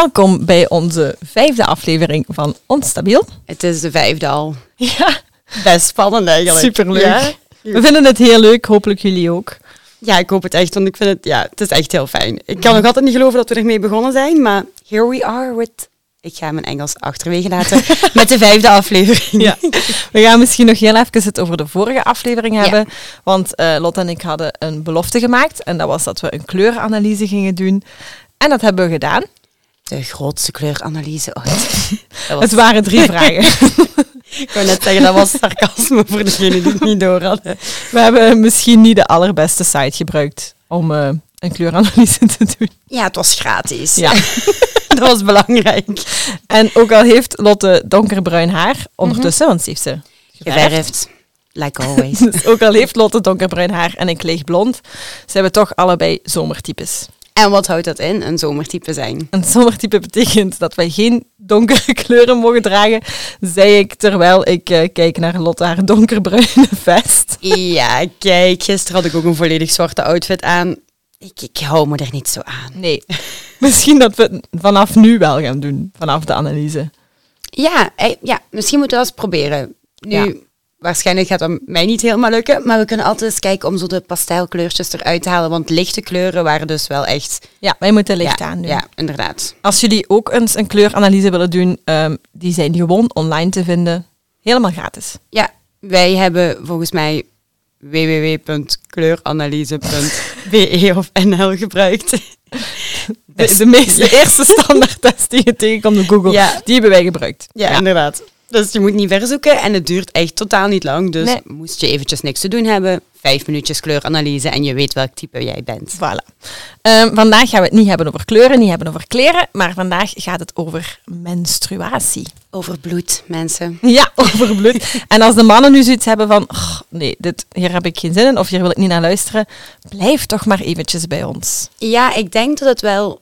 Welkom bij onze vijfde aflevering van Onstabiel. Het is de vijfde al. Ja, Best spannend eigenlijk. superleuk. Ja? We vinden het heel leuk, hopelijk jullie ook. Ja, ik hoop het echt, want ik vind het, ja, het is echt heel fijn. Ik kan nog altijd niet geloven dat we ermee begonnen zijn, maar here we are with... Ik ga mijn Engels achterwege laten met de vijfde aflevering. Ja. We gaan misschien nog heel even het over de vorige aflevering hebben. Want eh Lot en ik hadden een belofte gemaakt. En dat was dat we een kleuranalyse gingen doen. En dat hebben we gedaan. De grootste kleuranalyse ooit. Dat was, Het waren drie vragen. ik wou net zeggen, dat was sarcasme voor degenen die het niet door hadden. We hebben misschien niet de allerbeste site gebruikt om eh, een kleuranalyse te doen. Ja, het was gratis. Ja. dat was belangrijk. En ook al heeft Lotte donkerbruin haar ondertussen, want ze heeft ze geverfd. Like always. Dus ook al heeft Lotte donkerbruin haar en ik lichtblond, zijn we toch allebei zomertypes. En wat houdt dat in? Een zomertype zijn. Een zomertype betekent dat wij geen donkere kleuren mogen dragen, zei ik terwijl ik eh, kijk naar Lotte haar donkerbruine vest. Ja, kijk, gisteren had ik ook een volledig zwarte outfit aan. Ik, ik hou me er niet zo aan. Nee, misschien dat we het vanaf nu wel gaan doen, vanaf de analyse. Ja, eh, ja misschien moeten we dat eens proberen. Nu, Ja. Waarschijnlijk gaat dat mij niet helemaal lukken, maar we kunnen altijd eens kijken om zo de pastelkleurtjes eruit te halen, want lichte kleuren waren dus wel echt... Ja, wij moeten licht ja, aan doen. Ja, inderdaad. Als jullie ook eens een kleuranalyse willen doen, ehm, die zijn gewoon online te vinden. Helemaal gratis. Ja, wij hebben volgens mij www.kleuranalyse.be of NL gebruikt. De, de meeste eerste standaardtest die je tegenkomt op Google, Ja. die hebben wij gebruikt. Ja, inderdaad. Dus je moet niet verzoeken en het duurt echt totaal niet lang. Dus Nee. moest je eventjes niks te doen hebben, vijf minuutjes kleuranalyse en je weet welk type jij bent. Voilà. Ehm, vandaag gaan we het niet hebben over kleuren, niet hebben over kleren, maar vandaag gaat het over menstruatie. Over bloed, mensen. Ja, over bloed. en als de mannen nu zoiets hebben van, "Oh, nee, dit, hier heb ik geen zin in of hier wil ik niet naar luisteren, blijf toch maar eventjes bij ons. Ja, ik denk dat het wel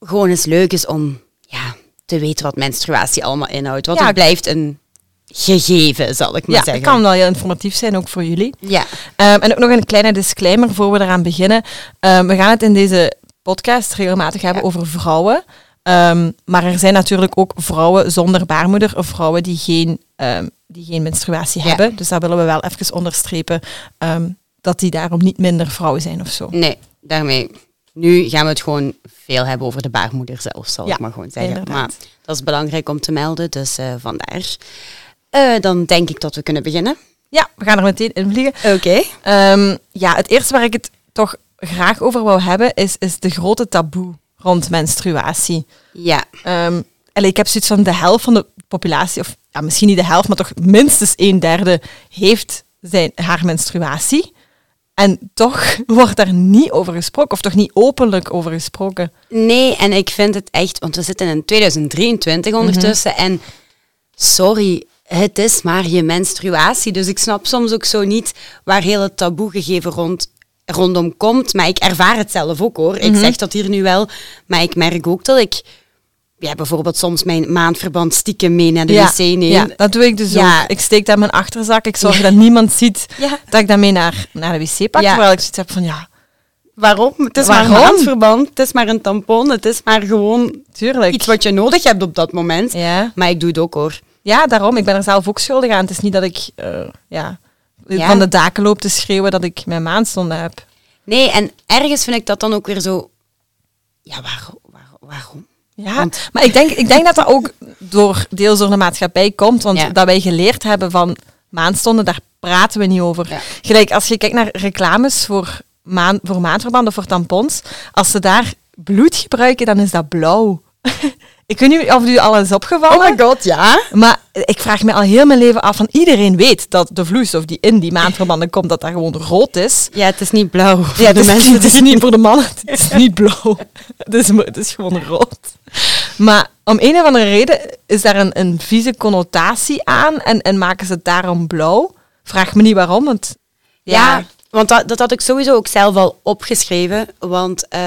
gewoon eens leuk is om ja, te weten wat menstruatie allemaal inhoudt. Want Ja. het blijft een gegeven, zal ik maar Ja, zeggen. het kan wel heel informatief zijn, ook voor jullie. Ja, Ehm, en ook nog een kleine disclaimer voor we eraan beginnen. Ehm, we gaan het in deze podcast regelmatig hebben Ja. over vrouwen. Ehm, maar er zijn natuurlijk ook vrouwen zonder baarmoeder of vrouwen die geen, die geen menstruatie Ja. hebben. Dus dat willen we wel even onderstrepen. dat die daarom niet minder vrouwen zijn of zo. nee, daarmee. Nu gaan we het gewoon veel hebben over de baarmoeder zelf, zal Ja, ik maar gewoon zeggen. inderdaad. Maar dat is belangrijk om te melden, dus eh, vandaar. Eh, dan denk ik dat we kunnen beginnen. Ja, we gaan er meteen in vliegen. Oké. Ehm, ja, het eerste waar ik het toch graag over wou hebben, is, is de grote taboe rond menstruatie. Ja, Ehm, ik heb zoiets van de helft van de populatie, of ja, misschien niet de helft, maar toch minstens een derde heeft zijn, haar menstruatie. En toch wordt daar niet over gesproken, of toch niet openlijk over gesproken. nee, en ik vind het echt, want we zitten in 2023 ondertussen en sorry, het is maar je menstruatie. Dus ik snap soms ook zo niet waar heel het taboe gegeven rond, rondom komt. Maar ik ervaar het zelf ook hoor. Ik zeg dat hier nu wel, maar ik merk ook dat ik ja, bijvoorbeeld soms mijn maandverband stiekem mee naar de wc neem. ja, dat doe ik dus Ja. ook. Ik steek dat in mijn achterzak, ik zorg dat niemand ziet dat ik dat mee naar, naar de wc pak. Terwijl ik zoiets heb van, ja, Waarom? Het is Waarom? maar een maandverband, het is maar een tampon, het is maar gewoon tuurlijk. iets wat je nodig hebt op dat moment. Ja. Maar ik doe het ook hoor. Ja, daarom. Ik ben er zelf ook schuldig aan. Het is niet dat ik eh, ja, van de daken loop te schreeuwen dat ik mijn maandstonden heb. Nee, en ergens vind ik dat dan ook weer zo... Ja, waarom? Ja, Want- maar ik denk, ik denk dat dat ook door, deels door de maatschappij komt. Want Ja. dat wij geleerd hebben van maandstonden, daar praten we niet over. Ja. Gelijk, als je kijkt naar reclames voor, maan, voor maandverbanden of voor tampons, als ze daar bloed gebruiken, dan is dat blauw. ik weet niet of u al eens opgevallen. god, ja? Maar ik vraag me al heel mijn leven af van iedereen weet dat de vloeistof die in die maandverbanden komt, dat dat gewoon rood is. Ja, het is niet blauw. Ja, het de is, mensen het is niet voor de mannen, het is niet blauw. Het is, het is gewoon rood. Maar om een of andere reden is daar een, een vieze connotatie aan en, en maken ze het daarom blauw. Vraag me niet waarom, want Ja, want dat, dat had ik sowieso ook zelf al opgeschreven. Want eh,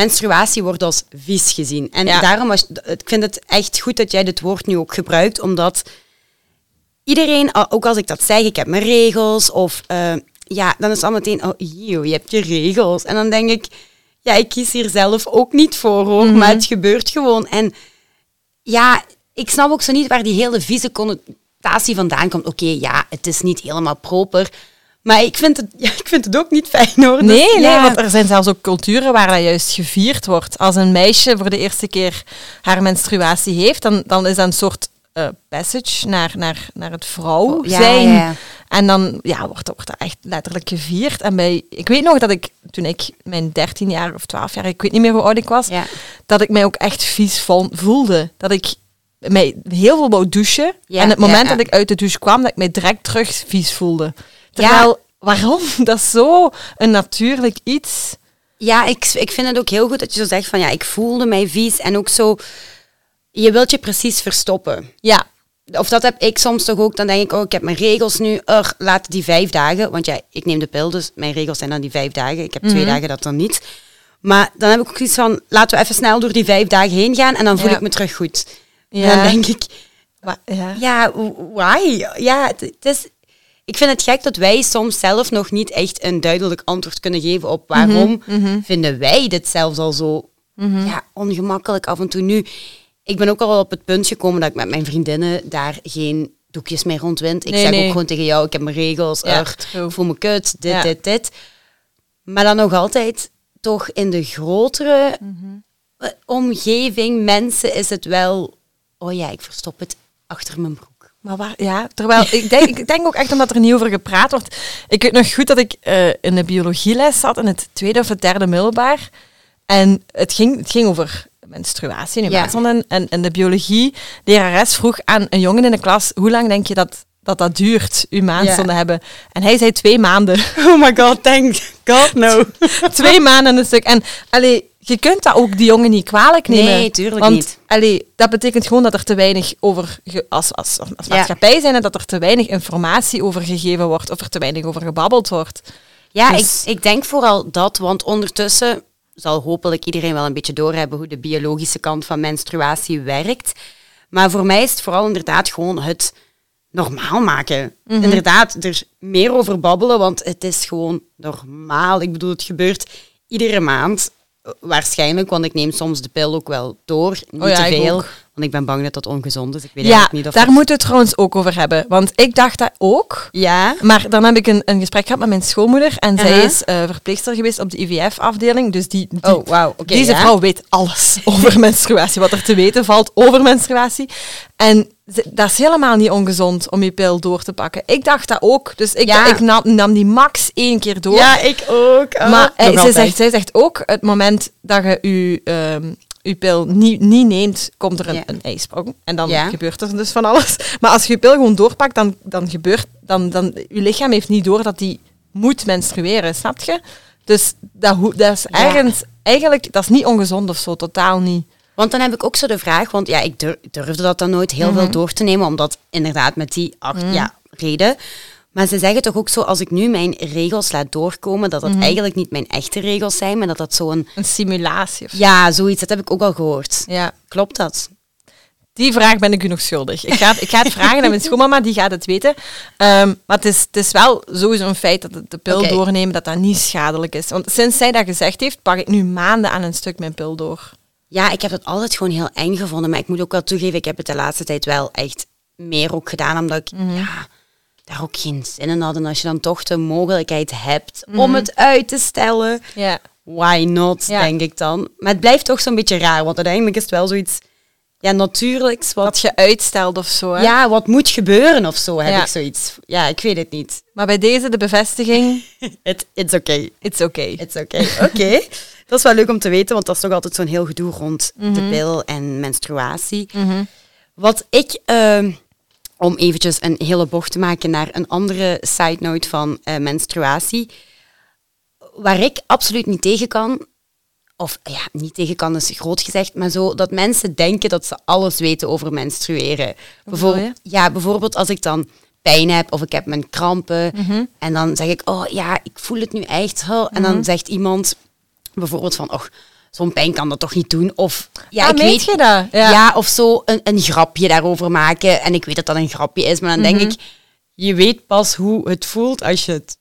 menstruatie wordt als vies gezien. En Ja. daarom, was, ik vind het echt goed dat jij dit woord nu ook gebruikt, omdat iedereen, ook als ik dat zeg, ik heb mijn regels, of eh, ja, dan is het al meteen, oh, eeuw, je hebt je regels. En dan denk ik, ja, ik kies hier zelf ook niet voor hoor, Mhm. maar het gebeurt gewoon. En ja, ik snap ook zo niet waar die hele vieze connotatie vandaan komt. Oké, ja, het is niet helemaal proper, maar ik vind het, ja, ik vind het ook niet fijn hoor. Dus, Nee, nee, ja. want er zijn zelfs ook culturen waar dat juist gevierd wordt. Als een meisje voor de eerste keer haar menstruatie heeft, dan, dan is dat een soort eh, passage naar, naar, naar het vrouw Ja, zijn. ja, ja. En dan ja, wordt, wordt dat echt letterlijk gevierd. En bij, ik weet nog dat ik, toen ik mijn 13 jaar of 12 jaar, ik weet niet meer hoe oud ik was, dat ik mij ook echt vies vo- voelde. Dat ik mij heel veel wou douchen. En het moment dat ik uit de douche kwam, dat ik mij direct terug vies voelde. Terwijl, waarom? Dat is zo een natuurlijk iets. Ja, ik, ik vind het ook heel goed dat je zo zegt van ja, ik voelde mij vies en ook zo, je wilt je precies verstoppen. Ja, Of dat heb ik soms toch ook, dan denk ik, oh, ik heb mijn regels nu, ugh, laat die vijf dagen, want ja, ik neem de pil, dus mijn regels zijn dan die vijf dagen. Ik heb twee dagen dat dan niet. Maar dan heb ik ook iets van, laten we even snel door die vijf dagen heen gaan en dan voel Ja. ik me terug goed. Ja. En dan denk ik, ja. ja, why? Ja, het is... Ik vind het gek dat wij soms zelf nog niet echt een duidelijk antwoord kunnen geven op waarom vinden wij dit zelfs al zo ja, ongemakkelijk af en toe. Nu, ik ben ook al op het punt gekomen dat ik met mijn vriendinnen daar geen doekjes meer rondwind. Ik Nee, zeg nee. ook gewoon tegen jou, ik heb mijn regels, Ja, er, voel me kut, dit, Ja. dit, dit. Maar dan nog altijd toch in de grotere omgeving, mensen, is het wel... Oh ja, ik verstop het achter mijn broek. Maar waar, ja, terwijl ik denk, ik denk ook echt omdat er niet over gepraat wordt. Ik weet nog goed dat ik eh, in de biologieles zat in het tweede of het derde middelbaar. En het ging, het ging over menstruatie en Ja. En, en de biologie-lerares vroeg aan een jongen in de klas, hoe lang denk je dat dat, dat duurt, uw maandstonden hebben? En hij zei twee maanden. Oh my god, thank god no. twee maanden een stuk. En allee, je kunt dat ook die jongen niet kwalijk nemen. Nee, tuurlijk want, niet. Allee, dat betekent gewoon dat er te weinig over, ge- als, als, als Ja. maatschappij zijn, en dat er te weinig informatie over gegeven wordt, of er te weinig over gebabbeld wordt. Ja, Dus- ik, ik denk vooral dat, want ondertussen zal hopelijk iedereen wel een beetje doorhebben hoe de biologische kant van menstruatie werkt. Maar voor mij is het vooral inderdaad gewoon het normaal maken. Mhm. Inderdaad, er meer over babbelen, want het is gewoon normaal. Ik bedoel, het gebeurt iedere maand. Waarschijnlijk, want ik neem soms de pil ook wel door. Niet Oh ja, te veel. Want ik ben bang dat dat ongezond is. Ik weet Ja, niet of daar dat- moeten we het trouwens ook over hebben. Want ik dacht dat ook. Ja? Maar dan heb ik een, een gesprek gehad met mijn schoonmoeder. En zij is eh, verpleegster geweest op de IVF-afdeling. Dus die, die, Oh. Oké, deze ja. vrouw weet alles over menstruatie. Wat er te weten valt over menstruatie. En ze- dat is helemaal niet ongezond om je pil door te pakken. Ik dacht dat ook. Dus ik, Ja. ik nam, nam die max één keer door. Ja, ik ook. Oh, maar eh, nog zij, altijd. zegt, zegt ook, het moment dat je je, ehm, je pil niet, niet neemt, komt er een, Ja. een ijsprong. En dan Ja. gebeurt er dus van alles. Maar als je je pil gewoon doorpakt, dan, dan gebeurt... Dan, dan, je lichaam heeft niet door dat die moet menstrueren, snap je? Dus dat, dat is ergens... Eigenlijk, dat is niet ongezond of zo, totaal niet. Want dan heb ik ook zo de vraag, want ja, ik dur- durfde dat dan nooit heel Mhm. veel door te nemen, omdat inderdaad met die acht ja, reden. Maar ze zeggen toch ook zo, als ik nu mijn regels laat doorkomen, dat dat Mhm. eigenlijk niet mijn echte regels zijn, maar dat dat zo'n... Een simulatie of zo. Ja, zoiets, dat heb ik ook al gehoord. Ja. Klopt dat? Die vraag ben ik u nog schuldig. Ik ga, het- ik ga het vragen aan mijn schoonmama, die gaat het weten. Ehm, maar het is, het is wel sowieso een feit dat de pil doornemen dat dat niet schadelijk is. Want sinds zij dat gezegd heeft, pak ik nu maanden aan een stuk mijn pil door. Ja, ik heb het altijd gewoon heel eng gevonden, maar ik moet ook wel toegeven, ik heb het de laatste tijd wel echt meer ook gedaan, omdat ik Mhm. ja, daar ook geen zin in had. En als je dan toch de mogelijkheid hebt Mhm. om het uit te stellen, Ja. why not, denk ik dan. Maar het blijft toch zo'n beetje raar, want uiteindelijk is het wel zoiets ja, natuurlijks. Wat, Wat je uitstelt of zo. Hè? ja, wat moet gebeuren of zo, heb Ja. ik zoiets. Ja, ik weet het niet. Maar bij deze de bevestiging, It, it's okay. it's okay. It's okay. Oké. dat is wel leuk om te weten, want dat is toch altijd zo'n heel gedoe rond de pil en menstruatie. Wat ik, ehm, om eventjes een hele bocht te maken naar een andere side note van eh, menstruatie, waar ik absoluut niet tegen kan, of ja, niet tegen kan is groot gezegd, maar zo dat mensen denken dat ze alles weten over menstrueren. Bijvoorbeeld, ja, bijvoorbeeld als ik dan pijn heb of ik heb mijn krampen Mhm. en dan zeg ik, oh ja, ik voel het nu echt. En dan zegt iemand bijvoorbeeld van, oh, zo'n pijn kan dat toch niet doen? Of ja, Ah, ik weet je dat? Ja. Ja. of zo een, een grapje daarover maken. En ik weet dat dat een grapje is, maar dan Mhm. denk ik, je weet pas hoe het voelt als je het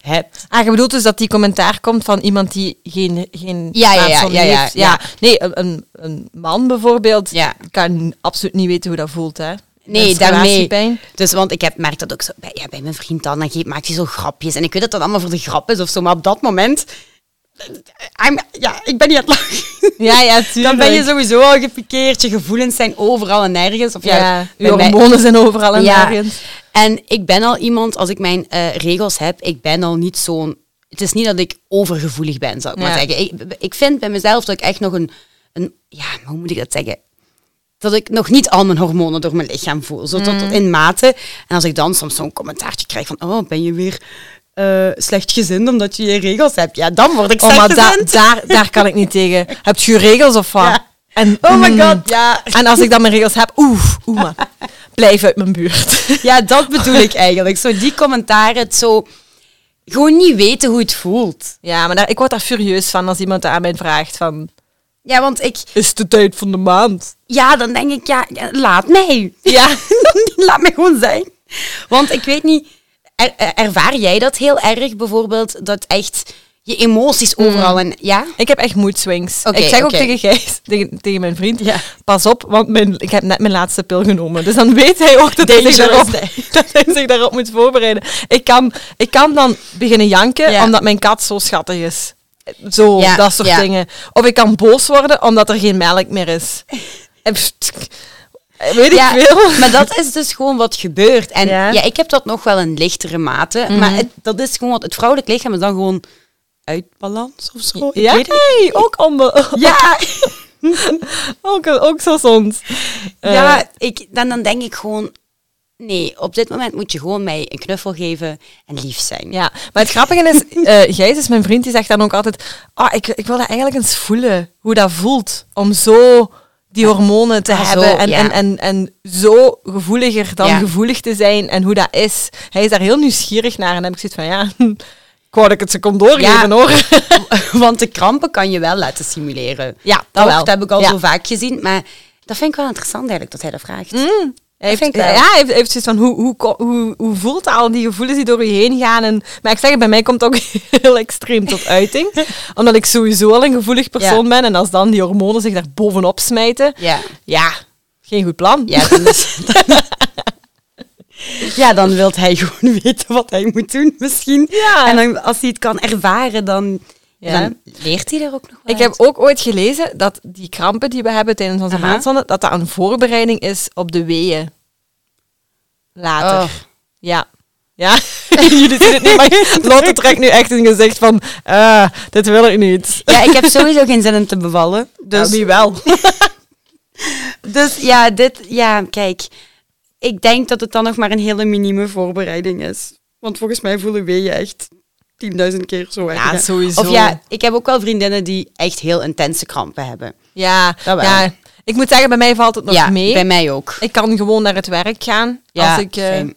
hebt. Ah, je bedoelt dus dat die commentaar komt van iemand die geen, geen Ja, ja, ja, ja, ja, heeft? ja. Nee, een, een, man bijvoorbeeld Ja. kan absoluut niet weten hoe dat voelt, hè? Nee, daarmee. Dus, want ik heb, merk dat ook zo bij, ja, bij mijn vriend dan, dan maakt hij zo grapjes. En ik weet dat dat allemaal voor de grap is of zo, maar op dat moment... Ja, ik ben niet aan het lachen. Ja, ja, tuurlijk. Dan ben je sowieso al gepikeerd. Je gevoelens zijn overal en nergens. Of ja, je mij- hormonen zijn overal en Ja. nergens. En ik ben al iemand, als ik mijn eh, regels heb, ik ben al niet zo'n... Het is niet dat ik overgevoelig ben, zou ik maar zeggen. Ik, ik vind bij mezelf dat ik echt nog een, een... Ja, hoe moet ik dat zeggen? Dat ik nog niet al mijn hormonen door mijn lichaam voel. Zo tot, Mm. tot in mate. En als ik dan soms zo'n commentaartje krijg van... Oh, ben je weer eh, slecht gezind omdat je je regels hebt? Ja, dan word ik Oh, slecht maar da- gezind. daar, daar kan ik niet tegen. Heb je regels of wat? Ja. En, Oh my mm. god, ja. En als ik dan mijn regels heb, oeh, oeh, man. Blijf uit mijn buurt. Ja, dat bedoel ik eigenlijk. Zo die commentaren, het zo... Gewoon niet weten hoe het voelt. Ja, maar daar, ik word daar furieus van als iemand aan mij vraagt van... Ja, want ik... Is de tijd van de maand? Ja, dan denk ik, ja, laat mij. Ja. laat mij gewoon zijn. Want ik weet niet, er- er- ervaar jij dat heel erg bijvoorbeeld, dat echt je emoties overal en ja? Ik heb echt mood swings. Ik zeg ook tegen Gijs, tegen, tegen mijn vriend, Ja. pas op, want mijn, ik heb net mijn laatste pil genomen. Dus dan weet hij ook dat hij, zich daarop, dat hij zich daarop moet voorbereiden. Ik kan, ik kan dan beginnen janken, Ja. omdat mijn kat zo schattig is. Zo, Ja, dat soort dingen. Of ik kan boos worden, omdat er geen melk meer is. Pst, Weet ik veel. maar dat is dus gewoon wat gebeurt. En Ja. ja, ik heb dat nog wel in lichtere mate, maar het, dat is gewoon, wat het vrouwelijk lichaam is dan gewoon uit balans of zo. Ja, hey, ook, ander, Ja, ook, ook zo soms. Eh, ja ik, dan, dan denk ik gewoon, nee, op dit moment moet je gewoon mij een knuffel geven en lief zijn. Ja, maar het grappige is, eh Gijs is mijn vriend, die zegt dan ook altijd, ah, ik, ik wil dat eigenlijk eens voelen, hoe dat voelt, om zo die hormonen te Ah, zo, hebben en, ja. en, en, en zo gevoeliger dan Ja. gevoelig te zijn en hoe dat is. Hij is daar heel nieuwsgierig naar en dan heb ik zoiets van, ja, ik wou dat ik het ze kon doorgeven Ja. hoor. Want de krampen kan je wel laten simuleren. Ja, dat, dat wel. dat heb ik al zo vaak gezien. Maar dat vind ik wel interessant eigenlijk, dat hij dat vraagt. Hij heeft, vind ik wel. ja, heeft, heeft zoiets van, hoe, hoe, hoe, hoe voelt dat al die gevoelens die door je heen gaan? En, maar ik zeg het, bij mij komt het ook heel extreem tot uiting. omdat ik sowieso al een gevoelig persoon ben. En als dan die hormonen zich daar bovenop smijten, Ja. ja, geen goed plan. Ja, dan is... ja, dan wil hij gewoon weten wat hij moet doen misschien. Ja. En dan, als hij het kan ervaren, dan, Ja. dan leert hij er ook nog wel Ik heb ook ooit gelezen dat die krampen die we hebben tijdens onze Aha. maandzonde, dat dat een voorbereiding is op de weeën. Later. Oh. Ja. Ja, jullie zien het niet, maar Lotte trekt nu echt een gezicht van, ah, dit wil ik niet. Ja, ik heb sowieso geen zin om te bevallen. Dus Dus, wie wel? dus ja, dit, ja, kijk. Ik denk dat het dan nog maar een hele minieme voorbereiding is. Want volgens mij voelen we je echt 10.000 keer zo erg. Ja, sowieso. Of ja, ik heb ook wel vriendinnen die echt heel intense krampen hebben. Ja, Dat wel. ja, ik moet zeggen, bij mij valt het nog ja, mee. bij mij ook. Ik kan gewoon naar het werk gaan. Ja, als ik, eh, same.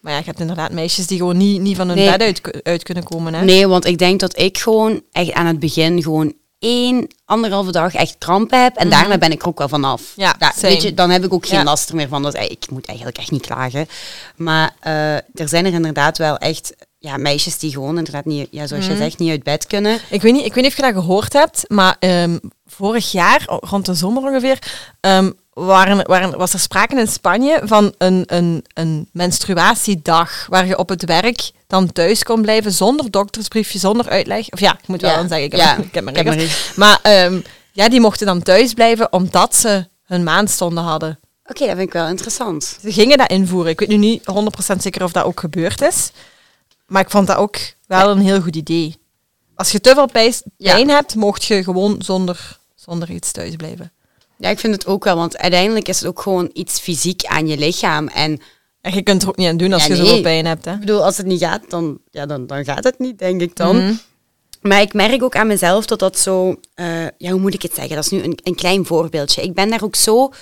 maar ja, je hebt inderdaad meisjes die gewoon niet, niet van hun Nee. bed uit, uit kunnen komen. Hè? Nee, want ik denk dat ik gewoon echt aan het begin gewoon één, anderhalve dag echt krampen heb. En daarna ben ik er ook wel vanaf. Mhm. Ja, Da- same. weet je, dan heb ik ook geen Ja. last er meer van. Dus ik moet eigenlijk echt niet klagen. Maar eh, er zijn er inderdaad wel echt ja, meisjes die gewoon inderdaad niet, ja, zoals Mhm. je zegt, niet uit bed kunnen. Ik weet, niet, ik weet niet of je dat gehoord hebt, maar ehm, vorig jaar, rond de zomer ongeveer, ehm, waren, waren, was er sprake in Spanje van een, een, een menstruatiedag waar je op het werk dan thuis kon blijven zonder doktersbriefje, zonder uitleg. Of ja, ik moet wel Ja. dan zeggen, ik heb, Ja, ik heb mijn regels. Maar ehm, ja, die mochten dan thuis blijven omdat ze hun maandstonden hadden. Oké, dat vind ik wel interessant. Ze gingen dat invoeren. Ik weet nu niet 100% zeker of dat ook gebeurd is. Maar ik vond dat ook wel een heel goed idee. Als je te veel Ja. pijn hebt, mocht je gewoon zonder, zonder iets thuis blijven. Ja, ik vind het ook wel, want uiteindelijk is het ook gewoon iets fysiek aan je lichaam. En En je kunt er ook niet aan doen als Ja, je nee. zoveel pijn hebt. Hè? ik bedoel, als het niet gaat, dan, ja, dan, dan gaat het niet, denk ik dan. Mhm. Maar ik merk ook aan mezelf dat dat zo... eh, ja, hoe moet ik het zeggen? Dat is nu een, een klein voorbeeldje. Ik ben daar ook zo...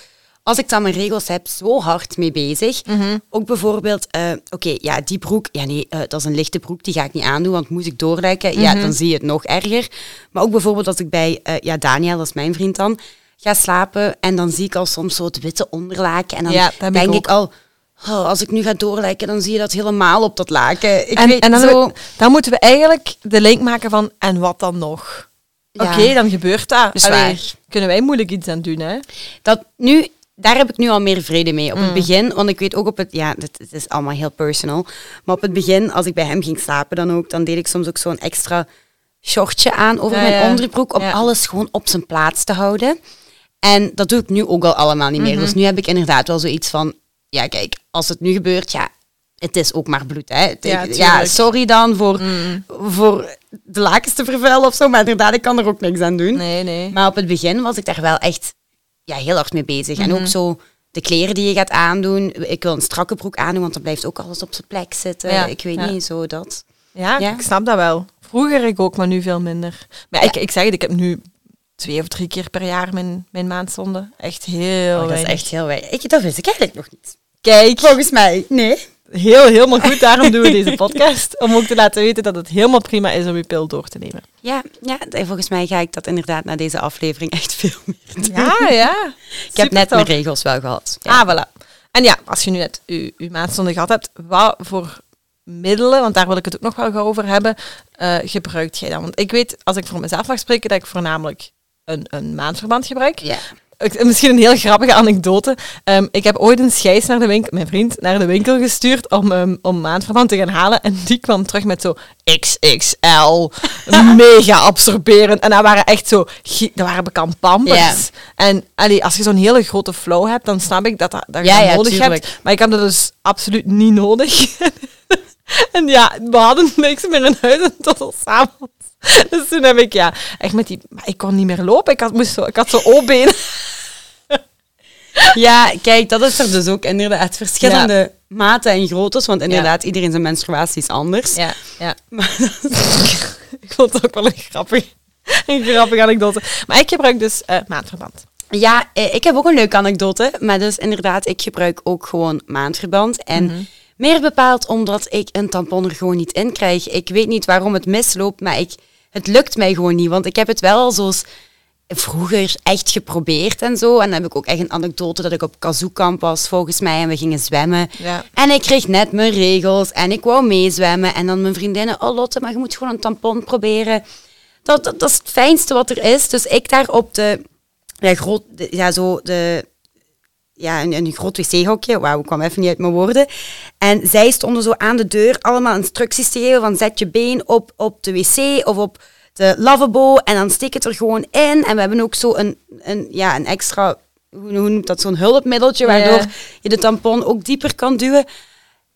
Als ik dan mijn regels heb, zo hard mee bezig. Ook bijvoorbeeld, eh, oké, ja, die broek, ja nee, eh, dat is een lichte broek, die ga ik niet aandoen, want moet ik doorlekken, ja, dan zie je het nog erger. Maar ook bijvoorbeeld als ik bij, eh, ja, Daniel, dat is mijn vriend dan, ga slapen en dan zie ik al soms zo het witte onderlaken en dan Ja, ik denk ik al, oh, als ik nu ga doorlijken, dan zie je dat helemaal op dat laken. Ik en, weet en dan, zo... dan moeten we eigenlijk de link maken van, en wat dan nog? Ja. Oké, dan gebeurt dat. Allee, waar. kunnen wij moeilijk iets aan doen, hè? dat nu, daar heb ik nu al meer vrede mee. Op het Mm. begin, want ik weet ook op het, ja, dit is allemaal heel personal. Maar op het begin, als ik bij hem ging slapen dan ook, dan deed ik soms ook zo'n extra shortje aan over Ja, mijn ja. onderbroek, om Ja. alles gewoon op zijn plaats te houden. En dat doe ik nu ook al allemaal niet Mhm. meer. Dus nu heb ik inderdaad wel zoiets van, ja kijk, als het nu gebeurt, ja, het is ook maar bloed. Hè. Ja, sorry dan voor, Mm. voor de lakens te vervuilen of zo, maar inderdaad, ik kan er ook niks aan doen. Nee, nee. Maar op het begin was ik daar wel echt ja, heel hard mee bezig. En Mhm. ook zo de kleren die je gaat aandoen. Ik wil een strakke broek aandoen, want dan blijft ook alles op zijn plek zitten. Ja, Ik weet ja. niet, zo dat. Ja, Ja. ik snap dat wel. Vroeger ik ook, maar nu veel minder. Maar ik, ik zeg het, ik heb nu twee of drie keer per jaar mijn, mijn maandzonde. Echt heel Oh, dat is echt heel weinig. Ik, dat wist ik eigenlijk nog niet. Kijk, Volgens mij, nee. Heel, helemaal goed. Daarom doen we deze podcast. Om ook te laten weten dat het helemaal prima is om je pil door te nemen. Ja, ja, volgens mij ga ik dat inderdaad na deze aflevering echt veel meer doen. Ja, ja. ik heb net mijn regels wel gehad. Ja. Ah, voilà. En ja, als je nu net je, je gehad hebt, wat voor middelen, want daar wil ik het ook nog wel over hebben, eh, gebruikt jij dan? Want ik weet, als ik voor mezelf mag spreken, dat ik voornamelijk een, een maandverband gebruik. ja. Misschien een heel grappige anekdote. Ehm, ik heb ooit een scheids naar de winkel, mijn vriend, naar de winkel gestuurd om, ehm, om maandverband te gaan halen. En die kwam terug met zo XXL, mega absorberend. En dat waren echt zo, dat waren bekend pampers. Ja. En allee, als je zo'n hele grote flow hebt, dan snap ik dat, dat, dat je Ja, dat ja, nodig tuurlijk. hebt. Maar ik had dat dus absoluut niet nodig. en ja, we hadden niks meer in huis en tot al s'avonds. Dus toen heb ik ja, echt met die... Maar ik kon niet meer lopen. Ik had, moest zo, ik had zo O-benen. ja, kijk, dat is er dus ook inderdaad. Verschillende maten en groottes, want inderdaad, iedereen zijn menstruatie is anders. Ja, ja. Maar Ik vond het ook wel een grappig, een grappige anekdote. Maar ik gebruik dus eh, maandverband. Ja, eh, ik heb ook een leuke anekdote. Maar dus inderdaad, ik gebruik ook gewoon maandverband. En meer bepaald omdat ik een tampon er gewoon niet in krijg. Ik weet niet waarom het misloopt, maar ik, het lukt mij gewoon niet. Want ik heb het wel al zoals vroeger echt geprobeerd en zo. En dan heb ik ook echt een anekdote dat ik op kazookamp was, volgens mij. En we gingen zwemmen. Ja. En ik kreeg net mijn regels en ik wou meezwemmen. En dan mijn vriendinnen, oh Lotte, maar je moet gewoon een tampon proberen. Dat, dat, dat is het fijnste wat er is. Dus ik daar op de, ja, groot, de- ja, zo de, ja, een, een groot wc-hokje. Wauw, ik kwam even niet uit mijn woorden. En zij stonden zo aan de deur allemaal instructies te geven van zet je been op, op de wc of op de lavabo en dan steek het er gewoon in. En we hebben ook zo een, een, ja, een extra, hoe, hoe noemt dat, zo'n hulpmiddeltje, Ja. waardoor je de tampon ook dieper kan duwen.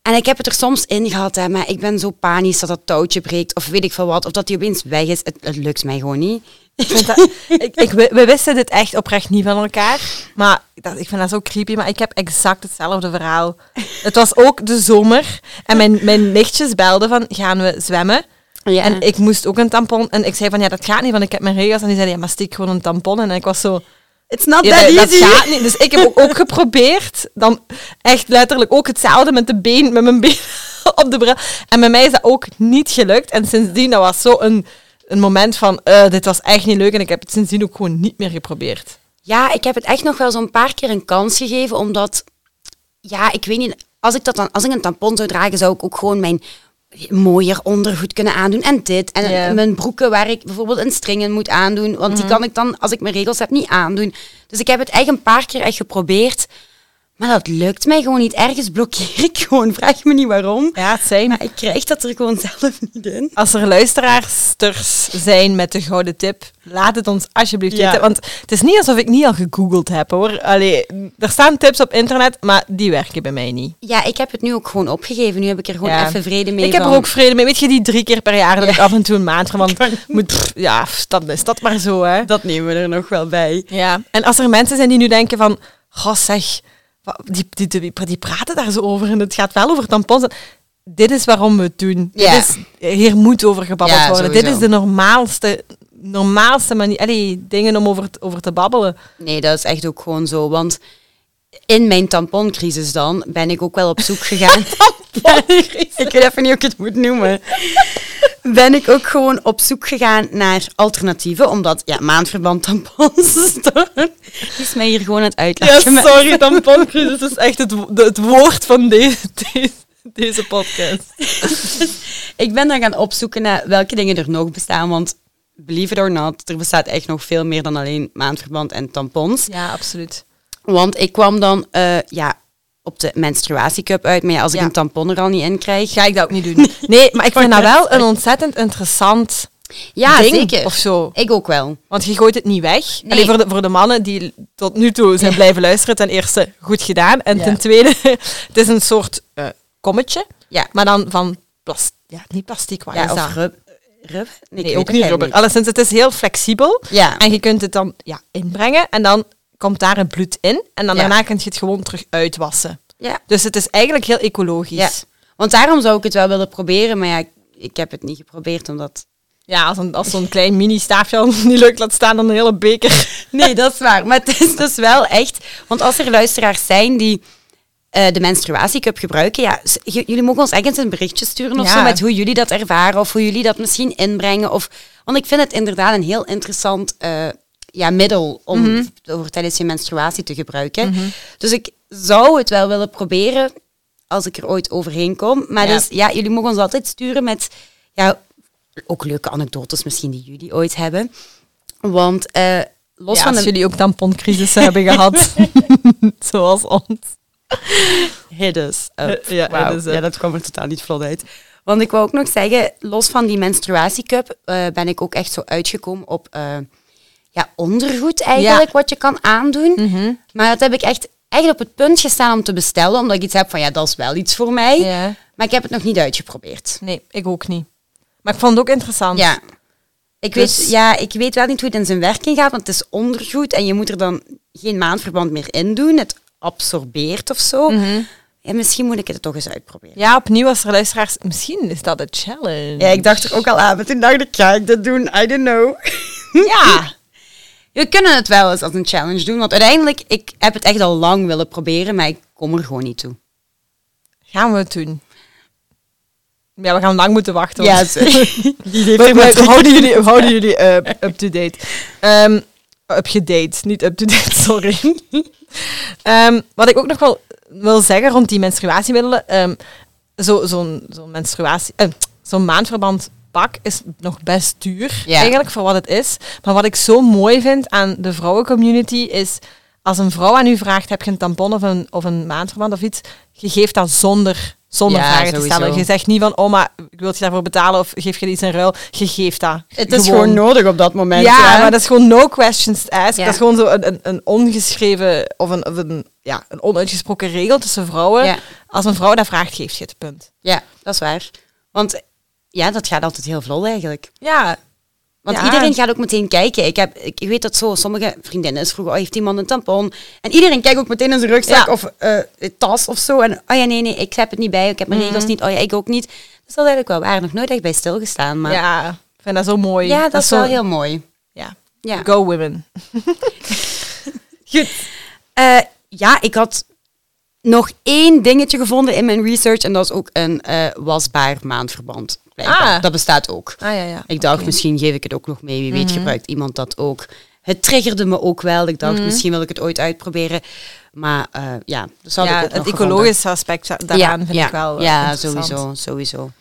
En ik heb het er soms in gehad, hè, maar ik ben zo panisch dat dat touwtje breekt of weet ik veel wat. Of dat die opeens weg is. Het, het lukt mij gewoon niet. Ik vind dat, ik, ik, we, wisten dit echt oprecht niet van elkaar. Maar dat, ik vind dat zo creepy. Maar ik heb exact hetzelfde verhaal. Het was ook de zomer. En mijn, mijn nichtjes belden van, gaan we zwemmen? Ja. En ik moest ook een tampon. En ik zei van, ja, dat gaat niet, want ik heb mijn regels. En die zeiden, ja, maar steek gewoon een tampon. En ik was zo... It's not Ja, that dat, dat easy. gaat niet. Dus ik heb ook, ook geprobeerd. Dan echt letterlijk ook hetzelfde met de been, met mijn been op de bril. En bij mij is dat ook niet gelukt. En sindsdien, dat was zo een, een moment van, eh, dit was echt niet leuk. En ik heb het sindsdien ook gewoon niet meer geprobeerd. Ja, ik heb het echt nog wel zo'n paar keer een kans gegeven, omdat, ja, ik weet niet, als ik, dat dan, als ik een tampon zou dragen, zou ik ook gewoon mijn mooier ondergoed kunnen aandoen en dit. En mijn broeken waar ik bijvoorbeeld een string in moet aandoen, want die kan ik dan, als ik mijn regels heb, niet aandoen. Dus ik heb het echt een paar keer echt geprobeerd, maar dat lukt mij gewoon niet. Ergens blokkeer ik gewoon, vraag me niet waarom. Ja, het zijn. Maar ik krijg dat er gewoon zelf niet in. Als er luisteraarsters zijn met de gouden tip, laat het ons alsjeblieft Ja. weten. Want het is niet alsof ik niet al gegoogeld heb, hoor. Allee, er staan tips op internet, maar die werken bij mij niet. Ja, ik heb het nu ook gewoon opgegeven. Nu heb ik er gewoon Ja. even vrede mee Ik heb er ook vrede mee. Weet je, die drie keer per jaar dat ik af en toe een maand want moet. pff, ja, dat is dat maar zo, hè. Dat nemen we er nog wel bij. Ja. En als er mensen zijn die nu denken van, goh zeg, die, die, die, die praten daar zo over en het gaat wel over tampons. Dit is waarom we het doen. Ja. Dit is, hier moet over gebabbeld Ja, worden. sowieso. Dit is de normaalste, normaalste manier, allee, dingen om over, over te babbelen. Nee, dat is echt ook gewoon zo. Want in mijn tamponcrisis dan ben ik ook wel op zoek gegaan. Ik weet even niet hoe ik het moet noemen. Ben ik ook gewoon op zoek gegaan naar alternatieven. Omdat, ja, maandverband tampons. is mij hier gewoon het Ja, uitleggen. sorry, tamponcrisis is echt het, het woord van deze, deze, deze podcast. Ik ben dan gaan opzoeken naar welke dingen er nog bestaan. Want, believe it or not, er bestaat echt nog veel meer dan alleen maandverband en tampons. Ja, absoluut. Want ik kwam dan eh, ja, op de menstruatiecup uit. Maar ja, als ik Ja. een tampon er al niet in krijg... Ga ik dat ook niet doen. Nee, maar ik vind dat wel een ontzettend interessant Ja, ding zeker. of zo. Ik ook wel. Want je gooit het niet weg. Nee. Alleen voor de, voor de mannen die tot nu toe zijn blijven luisteren, ten eerste goed gedaan. En Ja. ten tweede, het is een soort eh, kommetje, Ja, maar dan van plastic. Ja, niet plastic, wat ja is of dat? rub. rub? Nee, ook niet rubber. Alleszins, het is heel flexibel. Ja. En je kunt het dan ja, inbrengen en dan komt daar het bloed in. En dan Ja. daarna kun je het gewoon terug uitwassen. ja. Dus het is eigenlijk heel ecologisch. Ja. Want daarom zou ik het wel willen proberen. Maar ja, ik, ik heb het niet geprobeerd, omdat... Ja, als, een, als zo'n klein mini-staafje al niet leuk laat staan, dan een hele beker. Nee, dat is waar. Maar het is dus wel echt... Want als er luisteraars zijn die eh, de menstruatiecup gebruiken, ja, jullie mogen ons echt een berichtje sturen of Ja. zo met hoe jullie dat ervaren of hoe jullie dat misschien inbrengen. Of, want ik vind het inderdaad een heel interessant eh, ja, middel om Mhm. voor tijdens je menstruatie te gebruiken. Dus ik zou het wel willen proberen als ik er ooit overheen kom. Maar Ja. dus ja, jullie mogen ons altijd sturen met ja, ook leuke anekdotes misschien die jullie ooit hebben. Want eh, los Ja, van als de jullie ook tamponcrisissen hebben gehad, zoals ons. Hiddes. up. Ja, up. ja, dat kwam er totaal niet vlot uit. Want ik wou ook nog zeggen, los van die menstruatiecup eh, ben ik ook echt zo uitgekomen op eh, ja, ondergoed eigenlijk, wat je kan aandoen. Mhm. Maar dat heb ik echt, echt op het punt gestaan om te bestellen, omdat ik iets heb van, ja, dat is wel iets voor mij. Ja. Maar ik heb het nog niet uitgeprobeerd. Nee, ik ook niet. Maar ik vond het ook interessant. Ja. Ik, Dus- weet, ja, ik weet wel niet hoe het in zijn werking gaat, want het is ondergoed en je moet er dan geen maandverband meer in doen. Het absorbeert of zo. Mhm. En misschien moet ik het toch eens uitproberen. Ja, opnieuw als er luisteraars... Misschien is dat een challenge. Ja, ik dacht er ook al aan, maar toen dacht ik, ga ik dat doen? I don't know. Ja. We kunnen het wel eens als een challenge doen, want uiteindelijk, ik heb het echt al lang willen proberen, maar ik kom er gewoon niet toe. Gaan we het doen. Ja, we gaan lang moeten wachten. Ja, we houden jullie, we houden jullie eh, up-to-date. Ehm up-gedate, niet up-to-date, sorry. Ehm, wat ik ook nog wel wil zeggen rond die menstruatiemiddelen. ehm, zo- Zo'n zo'n menstruatie... eh, Zo'n maandverband pak is nog best duur, Ja. eigenlijk, voor wat het is. Maar wat ik zo mooi vind aan de vrouwencommunity is... Als een vrouw aan u vraagt, heb je een tampon of een, of een maandverband of iets, je geeft dat zonder, zonder Ja, vragen te stellen. Je zegt niet van, oh, maar ik wil je daarvoor betalen of geef je iets in ruil. Je geeft dat. Het is gewoon nodig op dat moment. Ja, maar dat is gewoon no questions asked. Ja. Dat is gewoon zo een, een, een ongeschreven of een, of een, ja, een onuitgesproken regel tussen vrouwen. Als een vrouw dat vraagt, geeft je het punt. Ja, dat is waar. Want ja, dat gaat altijd heel vlot eigenlijk. Ja, Want Ja. iedereen gaat ook meteen kijken. Ik, heb, ik weet dat zo, sommige vriendinnen vroegen, oh, heeft iemand een tampon? En iedereen kijkt ook meteen in zijn rugzak Ja. of eh, tas of zo. En oh ja, nee, nee, ik heb het niet bij, ik heb mijn regels niet. Oh ja, ik ook niet. Dus dat is eigenlijk wel waar. Nog nooit echt bij stilgestaan. Maar ja, ja, ik vind dat zo mooi. dat, is wel zo- heel mooi. Ja. Ja. Go women. Goed. Eh, ja, ik had nog één dingetje gevonden in mijn research. En dat is ook een eh, wasbaar maandverband. Blijkbaar. Ah. Dat bestaat ook. Ah ja, ja. Ik dacht, misschien geef ik het ook nog mee. Wie weet Mhm. gebruikt iemand dat ook. Het triggerde me ook wel. Ik dacht, misschien wil ik het ooit uitproberen. Maar eh, ja, dat had ja, ik ook nog het gevonden. ecologische aspect daaraan ja, vind ja, ik wel eh, Ja, sowieso, sowieso.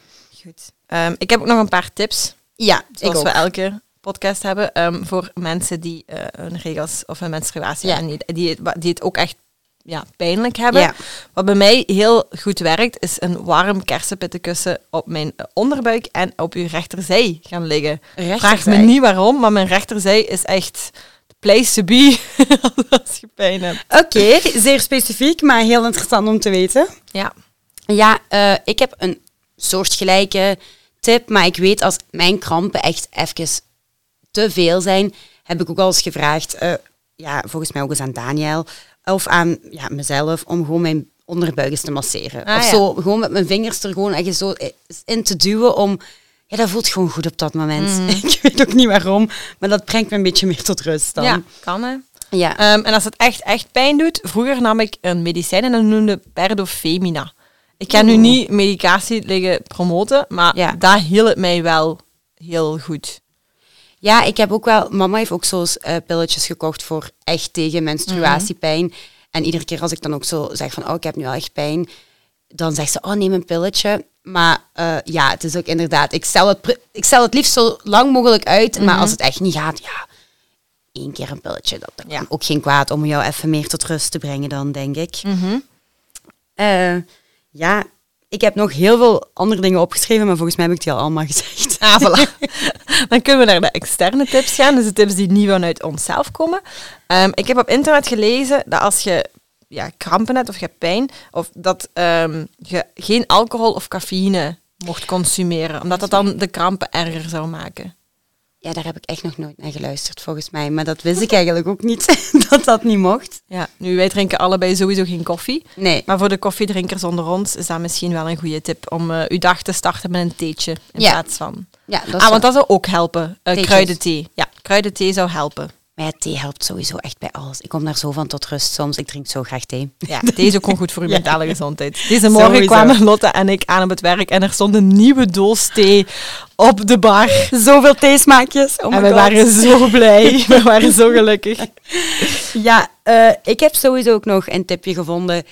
Goed. Ehm, ik heb ook nog een paar tips. Ja, Zoals ik we elke podcast hebben, ehm, voor mensen die eh, hun regels of hun menstruatie Ja. en die, die het ook echt ja, pijnlijk hebben. Ja. Wat bij mij heel goed werkt, is een warm kersenpittenkussen op mijn onderbuik en op uw rechterzij gaan liggen. Vraag me niet waarom, maar mijn rechterzij is echt the place to be als je pijn hebt. Oké, zeer specifiek, maar heel interessant om te weten. Ja. Ja, eh, ik heb een soortgelijke tip, maar ik weet als mijn krampen echt even te veel zijn, heb ik ook al eens gevraagd, eh, ja, volgens mij ook eens aan Daniel, of aan ja, mezelf, om gewoon mijn onderbuik eens te masseren. Ah, of ja. zo, gewoon met mijn vingers er gewoon echt zo in te duwen om... Ja, dat voelt gewoon goed op dat moment. Mhm. Ik weet ook niet waarom, maar dat brengt me een beetje meer tot rust dan. ja, kan hè. ja. Ehm, en als het echt, echt pijn doet, vroeger nam ik een medicijn en dat noemde Perdofemina. Ik kan nu niet medicatie liggen promoten, maar Ja. dat hielp mij wel heel goed. Ja, ik heb ook wel... Mama heeft ook zo eh, pilletjes gekocht voor echt tegen menstruatiepijn. En iedere keer als ik dan ook zo zeg van, oh, ik heb nu al echt pijn, dan zegt ze, oh, neem een pilletje. Maar eh, ja, het is ook inderdaad... Ik stel, het, ik stel het liefst zo lang mogelijk uit, maar als het echt niet gaat, ja, één keer een pilletje. Dat, dat Ja. kan ook geen kwaad om jou even meer tot rust te brengen dan, denk ik. Eh, ja, ik heb nog heel veel andere dingen opgeschreven, maar volgens mij heb ik die al allemaal gezegd. Ah, voilà. Dan kunnen we naar de externe tips gaan. Dus de tips die niet vanuit onszelf komen. Ehm, ik heb op internet gelezen dat als je ja, krampen hebt of je hebt pijn, of dat ehm, je geen alcohol of cafeïne mocht consumeren, omdat dat dan de krampen erger zou maken. Ja, daar heb ik echt nog nooit naar geluisterd, volgens mij. Maar dat wist ik eigenlijk ook niet, dat dat niet mocht. Ja, nu wij drinken allebei sowieso geen koffie. Nee. Maar voor de koffiedrinkers onder ons is dat misschien wel een goede tip om eh uw dag te starten met een theetje in Ja. plaats van. Ja, dat Ah, want dat zou ook helpen. Theetjes. kruidenthee. Ja, kruidenthee zou helpen. Maar ja, thee helpt sowieso echt bij alles. Ik kom daar zo van tot rust soms. Ik drink zo graag thee. Ja, thee is ook gewoon goed voor uw Ja. mentale gezondheid. Deze morgen Sowieso. kwamen Lotte en ik aan op het werk en er stond een nieuwe doos thee op de bar. Zoveel theesmaakjes. Oh en we waren zo blij. We waren zo gelukkig. Ja, eh, ik heb sowieso ook nog een tipje gevonden.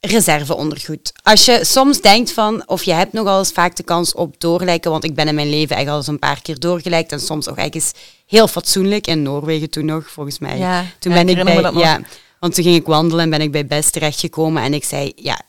Reserveondergoed. Als je soms denkt van, of je hebt nogal eens vaak de kans op doorlijken, want ik ben in mijn leven echt al eens een paar keer doorgelijkt en soms ook echt eens heel fatsoenlijk. In Noorwegen toen nog, volgens mij. Ja, toen ja, ben ik bij, ja, want toen ging ik wandelen en ben ik bij Best terechtgekomen en ik zei, ja,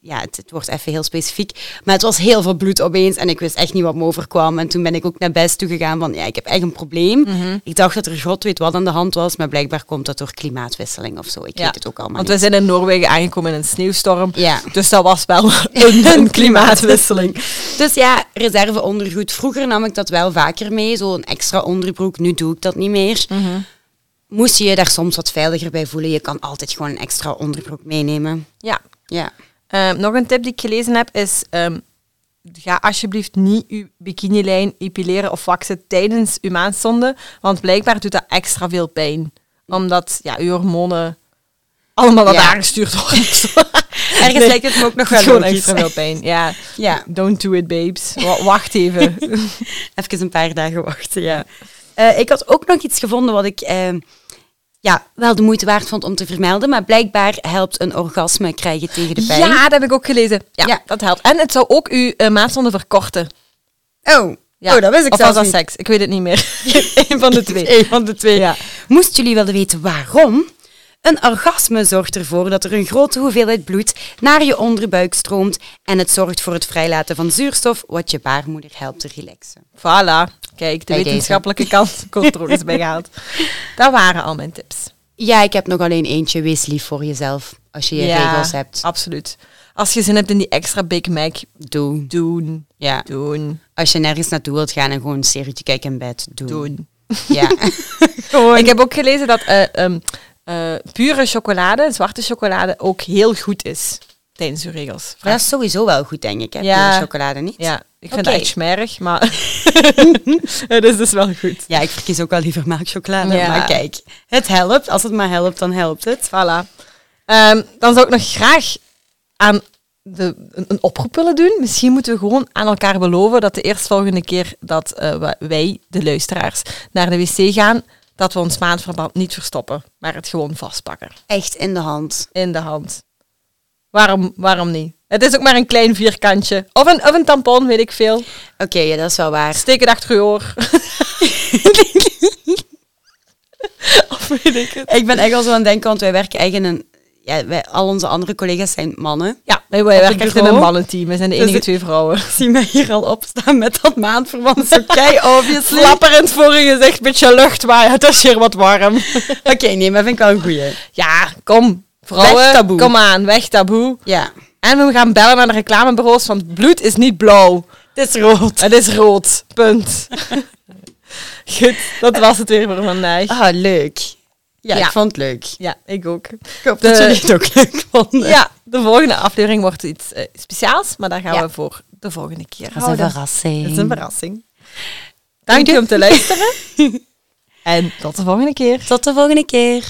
ja, het, het wordt even heel specifiek. Maar het was heel veel bloed opeens en ik wist echt niet wat me overkwam. En toen ben ik ook naar Best toegegaan van, ja, ik heb echt een probleem. Mhm. Ik dacht dat er god weet wat aan de hand was, maar blijkbaar komt dat door klimaatwisseling of zo. Ik Ja, weet het ook allemaal Want we zijn in Noorwegen aangekomen in een sneeuwstorm. Ja. Dus dat was wel een, een klimaatwisseling. Dus ja, reserveondergoed. Vroeger nam ik dat wel vaker mee, zo'n extra onderbroek. Nu doe ik dat niet meer. Mhm. Moest je je daar soms wat veiliger bij voelen, je kan altijd gewoon een extra onderbroek meenemen. Ja. Ja. Ehm, nog een tip die ik gelezen heb is... ehm, ga alsjeblieft niet uw bikinilijn epileren of waxen tijdens uw maandzonde, want blijkbaar doet dat extra veel pijn. Omdat ja, uw hormonen allemaal naar Ja. daar gestuurd worden. Ergens Nee, lijkt het me ook nog wel gewoon extra veel pijn. Ja. Ja. Don't do it, babes. Wa- Wacht even. Even een paar dagen wachten, ja. Eh, ik had ook nog iets gevonden wat ik eh, ja, wel de moeite waard vond om te vermelden. Maar blijkbaar helpt een orgasme krijgen tegen de pijn. Ja, dat heb ik ook gelezen. Ja, Ja. dat helpt. En het zou ook uw uh, maandzonde verkorten. Oh, Ja. oh dat wist ik of zelfs was dat seks? Ik weet het niet meer. Eén van de twee. Eén van de twee. Ja. Moesten jullie willen weten waarom? Een orgasme zorgt ervoor dat er een grote hoeveelheid bloed naar je onderbuik stroomt en het zorgt voor het vrijlaten van zuurstof, wat je baarmoeder helpt te relaxen. Voilà. Kijk, de Bij deze. wetenschappelijke kant komt er ook eens bij gehaald. Dat waren al mijn tips. Ja, ik heb nog alleen eentje. Wees lief voor jezelf als je je regels hebt. absoluut. Als je zin hebt in die extra Big Mac, Doe. doen. Ja. Doen. Als je nergens naartoe wilt gaan en gewoon een serietje kijken in bed, doe. Doen. Ja. gewoon. Ik heb ook gelezen dat eh, ehm, eh, pure chocolade, zwarte chocolade, ook heel goed is tijdens uw regels. Maar dat is sowieso wel goed, denk ik. Hè? Ja. Chocolade niet. Ja, ik vind dat echt smerig, maar het is dus wel goed. Ja, ik verkies ook wel liever melkchocolade. Ja. Maar kijk, het helpt. Als het maar helpt, dan helpt het. Voilà. Ehm, dan zou ik nog graag aan de, een, een oproep willen doen. Misschien moeten we gewoon aan elkaar beloven dat de eerstvolgende keer dat eh, wij, de luisteraars, naar de wc gaan, dat we ons maandverband niet verstoppen, maar het gewoon vastpakken. Echt in de hand. In de hand. Waarom, waarom niet? Het is ook maar een klein vierkantje. Of een, of een tampon, weet ik veel. Oké, ja, dat is wel waar. Steek het achter je oor. of weet ik het. Ik ben echt al zo aan het denken, want wij werken echt in een... Ja, wij, al onze andere collega's zijn mannen. Ja, wij, wij werken echt in een mannenteam. We zijn de Dus enige twee vrouwen. Ik zie mij hier al opstaan met dat maandverband. Zo kei obviously. Flapperend voor je gezicht, een beetje lucht waaien. Het is hier wat warm. Oké, nee, maar vind ik wel een goeie. Ja, kom. Vrouwen, Weg taboe. kom aan. Weg taboe. Ja. En we gaan bellen naar de reclamebureaus, want bloed is niet blauw. Het is rood. Het is rood. Punt. Goed, dat was het weer voor vandaag. Ah, leuk. Ja, Ja. ik vond het leuk. Ja, ik ook. Ik hoop De- dat jullie het ook leuk vonden. Ja, de volgende aflevering wordt iets eh, speciaals, maar dat gaan Ja. we voor de volgende keer Dat is een verrassing. Het is een verrassing. Dank je om te luisteren. en tot de volgende keer. Tot de volgende keer.